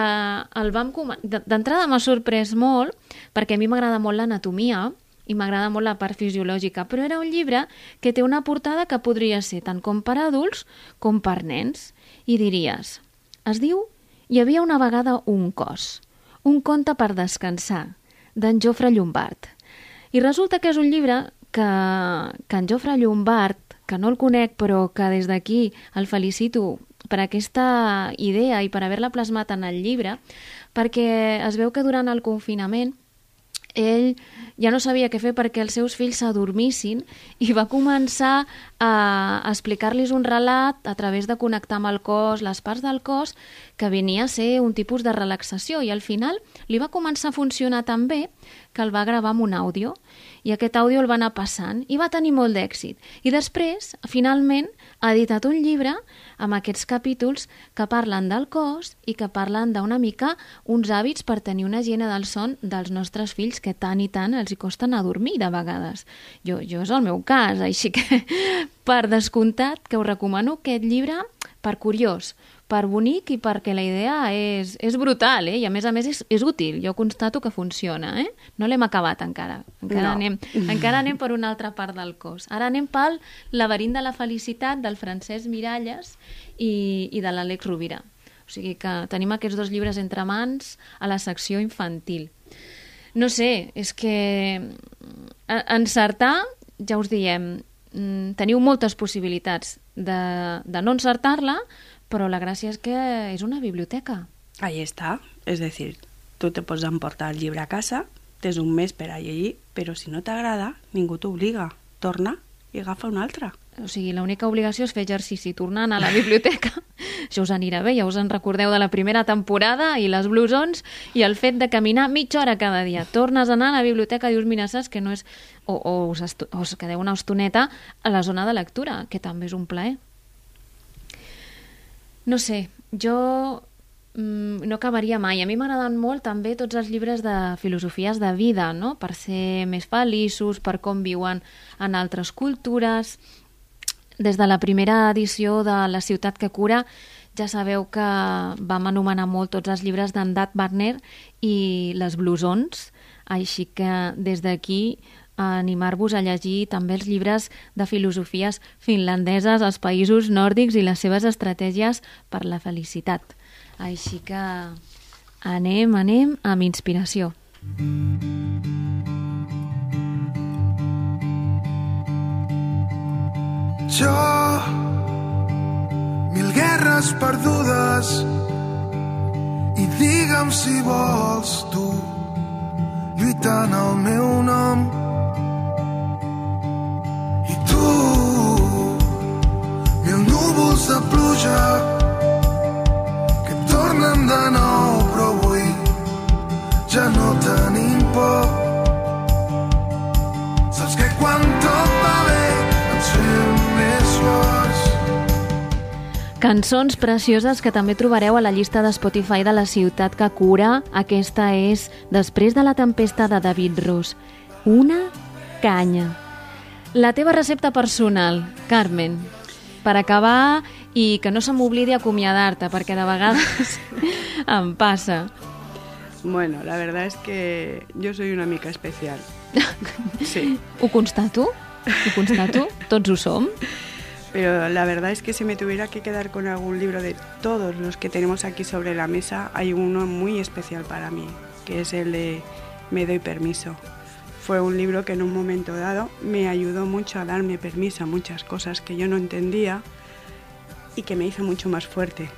el vam d'entrada m'ha sorprès molt perquè a mi m'agrada molt l'anatomia i m'agrada molt la part fisiològica, però era un llibre que té una portada que podria ser tant com per adults com per nens. I diries, es diu Hi havia una vegada un cos, un conte per descansar, d'en Jofre Llombard. I resulta que és un llibre que, que en Jofre Llombard, que no el conec, però que des d'aquí el felicito per aquesta idea i per haver-la plasmat en el llibre, perquè es veu que durant el confinament ell ja no sabia què fer perquè els seus fills s'adormissin i va començar a explicar-los un relat a través de connectar amb el cos, les parts del cos, que venia a ser un tipus de relaxació. I al final li va començar a funcionar tan bé que el va gravar amb un àudio i aquest àudio el va anar passant i va tenir molt d'èxit. I després, finalment, ha editat un llibre amb aquests capítols que parlen del cos i que parlen d'una mica uns hàbits per tenir una higiene del son dels nostres fills que tant i tant els hi costen a dormir de vegades. Jo, jo és el meu cas, així que <laughs> per descomptat que us recomano aquest llibre per curiós, per bonic i perquè la idea és, és brutal, eh? I a més a més és, és útil. Jo constato que funciona, eh? No l'hem acabat encara. Encara, No. anem, encara anem per una altra part del cos. Ara anem pel laberint de la felicitat del Francesc Miralles i, i de l'Àlex Rovira. O sigui que tenim aquests dos llibres entre mans a la secció infantil. No sé, és que eh, encertar, ja us diem, mm, teniu moltes possibilitats de, de no encertar-la, però la gràcia és que és una biblioteca. Ahí está. Es decir, tú te pots emportar el llibre a casa, tens un mes per a llegir, però si no t'agrada, ningú t'obliga. Torna i agafa un altre. O sigui, l'única obligació és fer exercici tornant a la biblioteca. <laughs> Això us anirà bé, ja us en recordeu de la primera temporada i les blusons i el fet de caminar mitja hora cada dia. Tornes a anar a la biblioteca i dius, mira, saps que no és... O, o, us, estu... o us quedeu una estoneta a la zona de lectura, que també és un plaer. No sé, jo mm, no acabaria mai. A mi m'agraden molt també tots els llibres de filosofies de vida, no? per ser més feliços, per com viuen en altres cultures. Des de la primera edició de La ciutat que cura ja sabeu que vam anomenar molt tots els llibres d'en Dat Wagner i les blusons, així que des d'aquí animar-vos a llegir també els llibres de filosofies finlandeses, els països nòrdics i les seves estratègies per la felicitat. Així que anem, anem amb inspiració. Jo, mil guerres perdudes i digue'm si vols tu lluitant el meu nom tu mil núvols de pluja que tornen de nou però avui ja no tenim por Saps que quan tot va bé ens fem més forts. Cançons precioses que també trobareu a la llista de Spotify de la ciutat que cura. Aquesta és Després de la tempesta de David Ros. Una canya. La teva recepta personal, Carmen, per acabar i que no se m'oblidi acomiadar-te, perquè de vegades <laughs> em passa. Bueno, la verdad es que yo soy una mica especial. Sí. Ho constato, ho constato, tots ho som. Pero la verdad es que si me tuviera que quedar con algún libro de todos los que tenemos aquí sobre la mesa, hay uno muy especial para mí, que es el de Me doy permiso. Fue un libro que en un momento dado me ayudó mucho a darme permiso a muchas cosas que yo no entendía y que me hizo mucho más fuerte.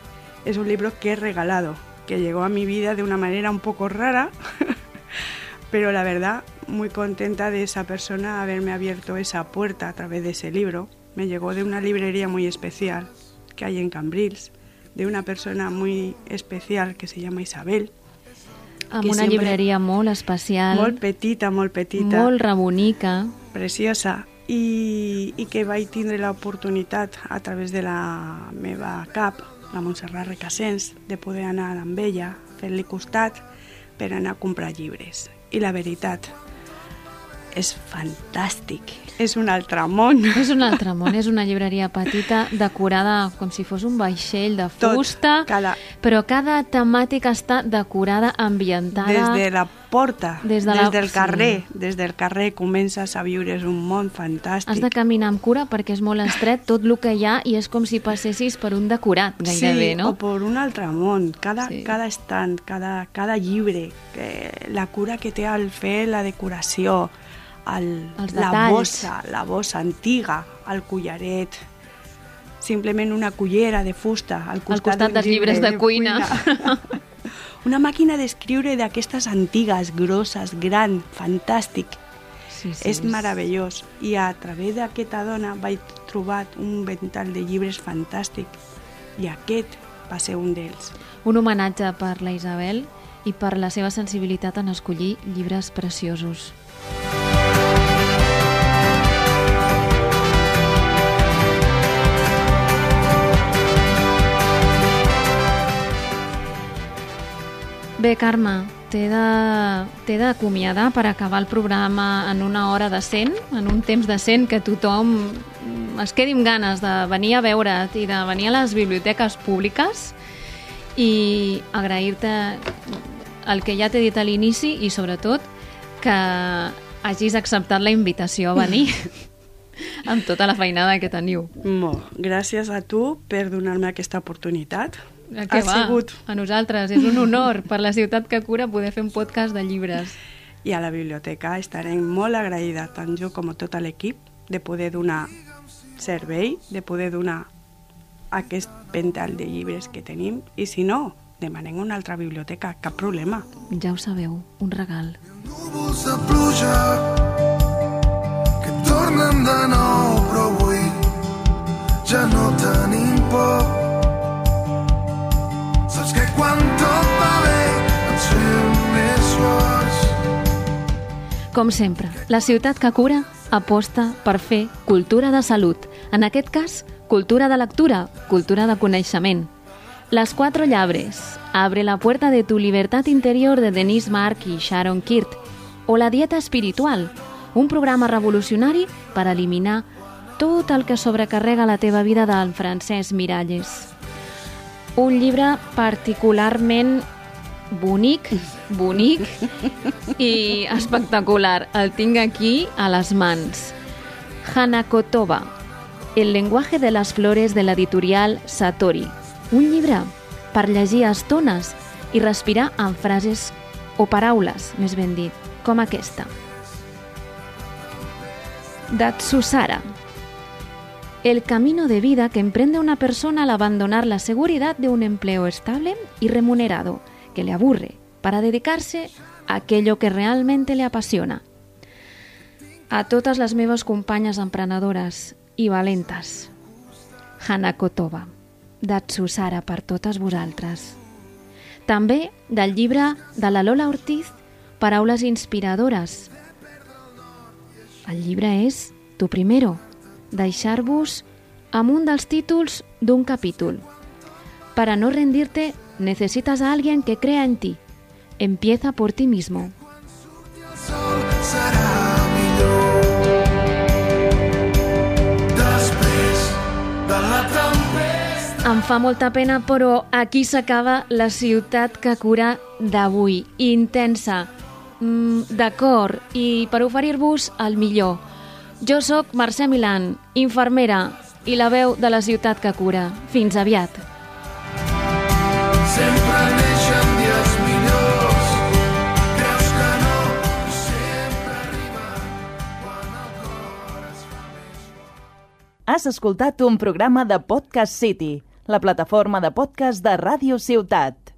Es un libro que he regalado, que llegó a mi vida de una manera un poco rara, <laughs> pero la verdad muy contenta de esa persona haberme abierto esa puerta a través de ese libro. Me llegó de una librería muy especial que hay en Cambrils, de una persona muy especial que se llama Isabel, Amb una sempre- llibreria molt especial, molt petita, molt petita, molt rebonica. preciosa, i, i que vaig tindre l'oportunitat a través de la meva cap, la Montserrat Recassens, de poder anar amb ella, fer-li costat per anar a comprar llibres. I la veritat, és fantàstic. És un altre món. És un altre món, és una llibreria petita decorada com si fos un vaixell de Tot, fusta, cada- però cada temàtica està decorada, ambientada... Des de la porta, Des des, de la- del sí. carrer, des del carrer comences a viure, és un món fantàstic. Has de caminar amb cura perquè és molt estret tot el que hi ha i és com si passessis per un decorat, gairebé, sí, no? o per un altre món. Cada, Sí. sí. cada estant, cada, cada llibre, que, la cura que té al fer la decoració, el, Els la detalls. bossa, la bossa antiga, el collaret, simplement una cullera de fusta al costat, costat d'un dels llibre llibres de cuina. <laughs> una màquina d'escriure d'aquestes antigues, grosses, gran, fantàstic. Sí, Sí, és meravellós. I a través d'aquesta dona vaig trobar un ventall de llibres fantàstic. I aquest va ser un d'ells. Un homenatge per la Isabel i per la seva sensibilitat en escollir llibres preciosos. Bé, Carme, t'he de- d'acomiadar per acabar el programa en una hora decent, en un temps decent que tothom mm, es quedi amb ganes de venir a veure't i de venir a les biblioteques públiques i agrair-te el que ja t'he dit a l'inici i sobretot que hagis acceptat la invitació a venir <laughs> amb tota la feinada que teniu. Molt. Gràcies a tu per donar-me aquesta oportunitat. A què ha va? sigut A nosaltres. És un honor per la ciutat que cura poder fer un podcast de llibres. i a la biblioteca estarem molt agraïda, tant jo com tot l'equip, de poder donar servei, de poder donar aquest ventall de llibres que tenim i si no, demanem una altra biblioteca, cap problema. Ja ho sabeu, un regal. núvols de pluja que tornen de nou, però avui ja no tenim por. Va. Com sempre, la ciutat que cura aposta per fer cultura de salut. En aquest cas, cultura de lectura, cultura de coneixement. Las cuatro llabres, Abre la puerta de tu libertad interior de Denise Mark i Sharon Kirt. O La dieta espiritual, un programa revolucionari per eliminar tot el que sobrecarrega la teva vida del Francesc Miralles. Un llibre particularment bonic, bonic i espectacular. El tinc aquí a les mans. Hanakotova, el lenguaje de les flores de l'editorial Satori. Un llibre per llegir estones i respirar amb frases o paraules, més ben dit, com aquesta. Datsusara. El camino de vida que emprende una persona al abandonar la seguridad de un empleo estable y remunerado que le aburre para dedicarse a aquello que realmente le apasiona. A totes les meves companyes emprenedores i valentes. Hanakotova, d'Atsusara per totes vosaltres. També del de la Lola Ortiz, Paraules inspiradores. El llibre és Tu primero, deixar-vos amb un dels títols d'un capítol. Para no rendirte, a alguien que crea en ti. Empieza por ti mismo. Em fa molta pena, però aquí s'acaba la ciutat que cura d'avui. Intensa, mm, d'acord, i per oferir-vos el millor. Jo sóc Mercè Milan, infermera i la veu de la ciutat que cura. Fins aviat. sempre neixen dies millors. Creus que no, sempre arriba quan el cor es fa més Has escoltat un programa de Podcast City, la plataforma de podcast de Ràdio Ciutat.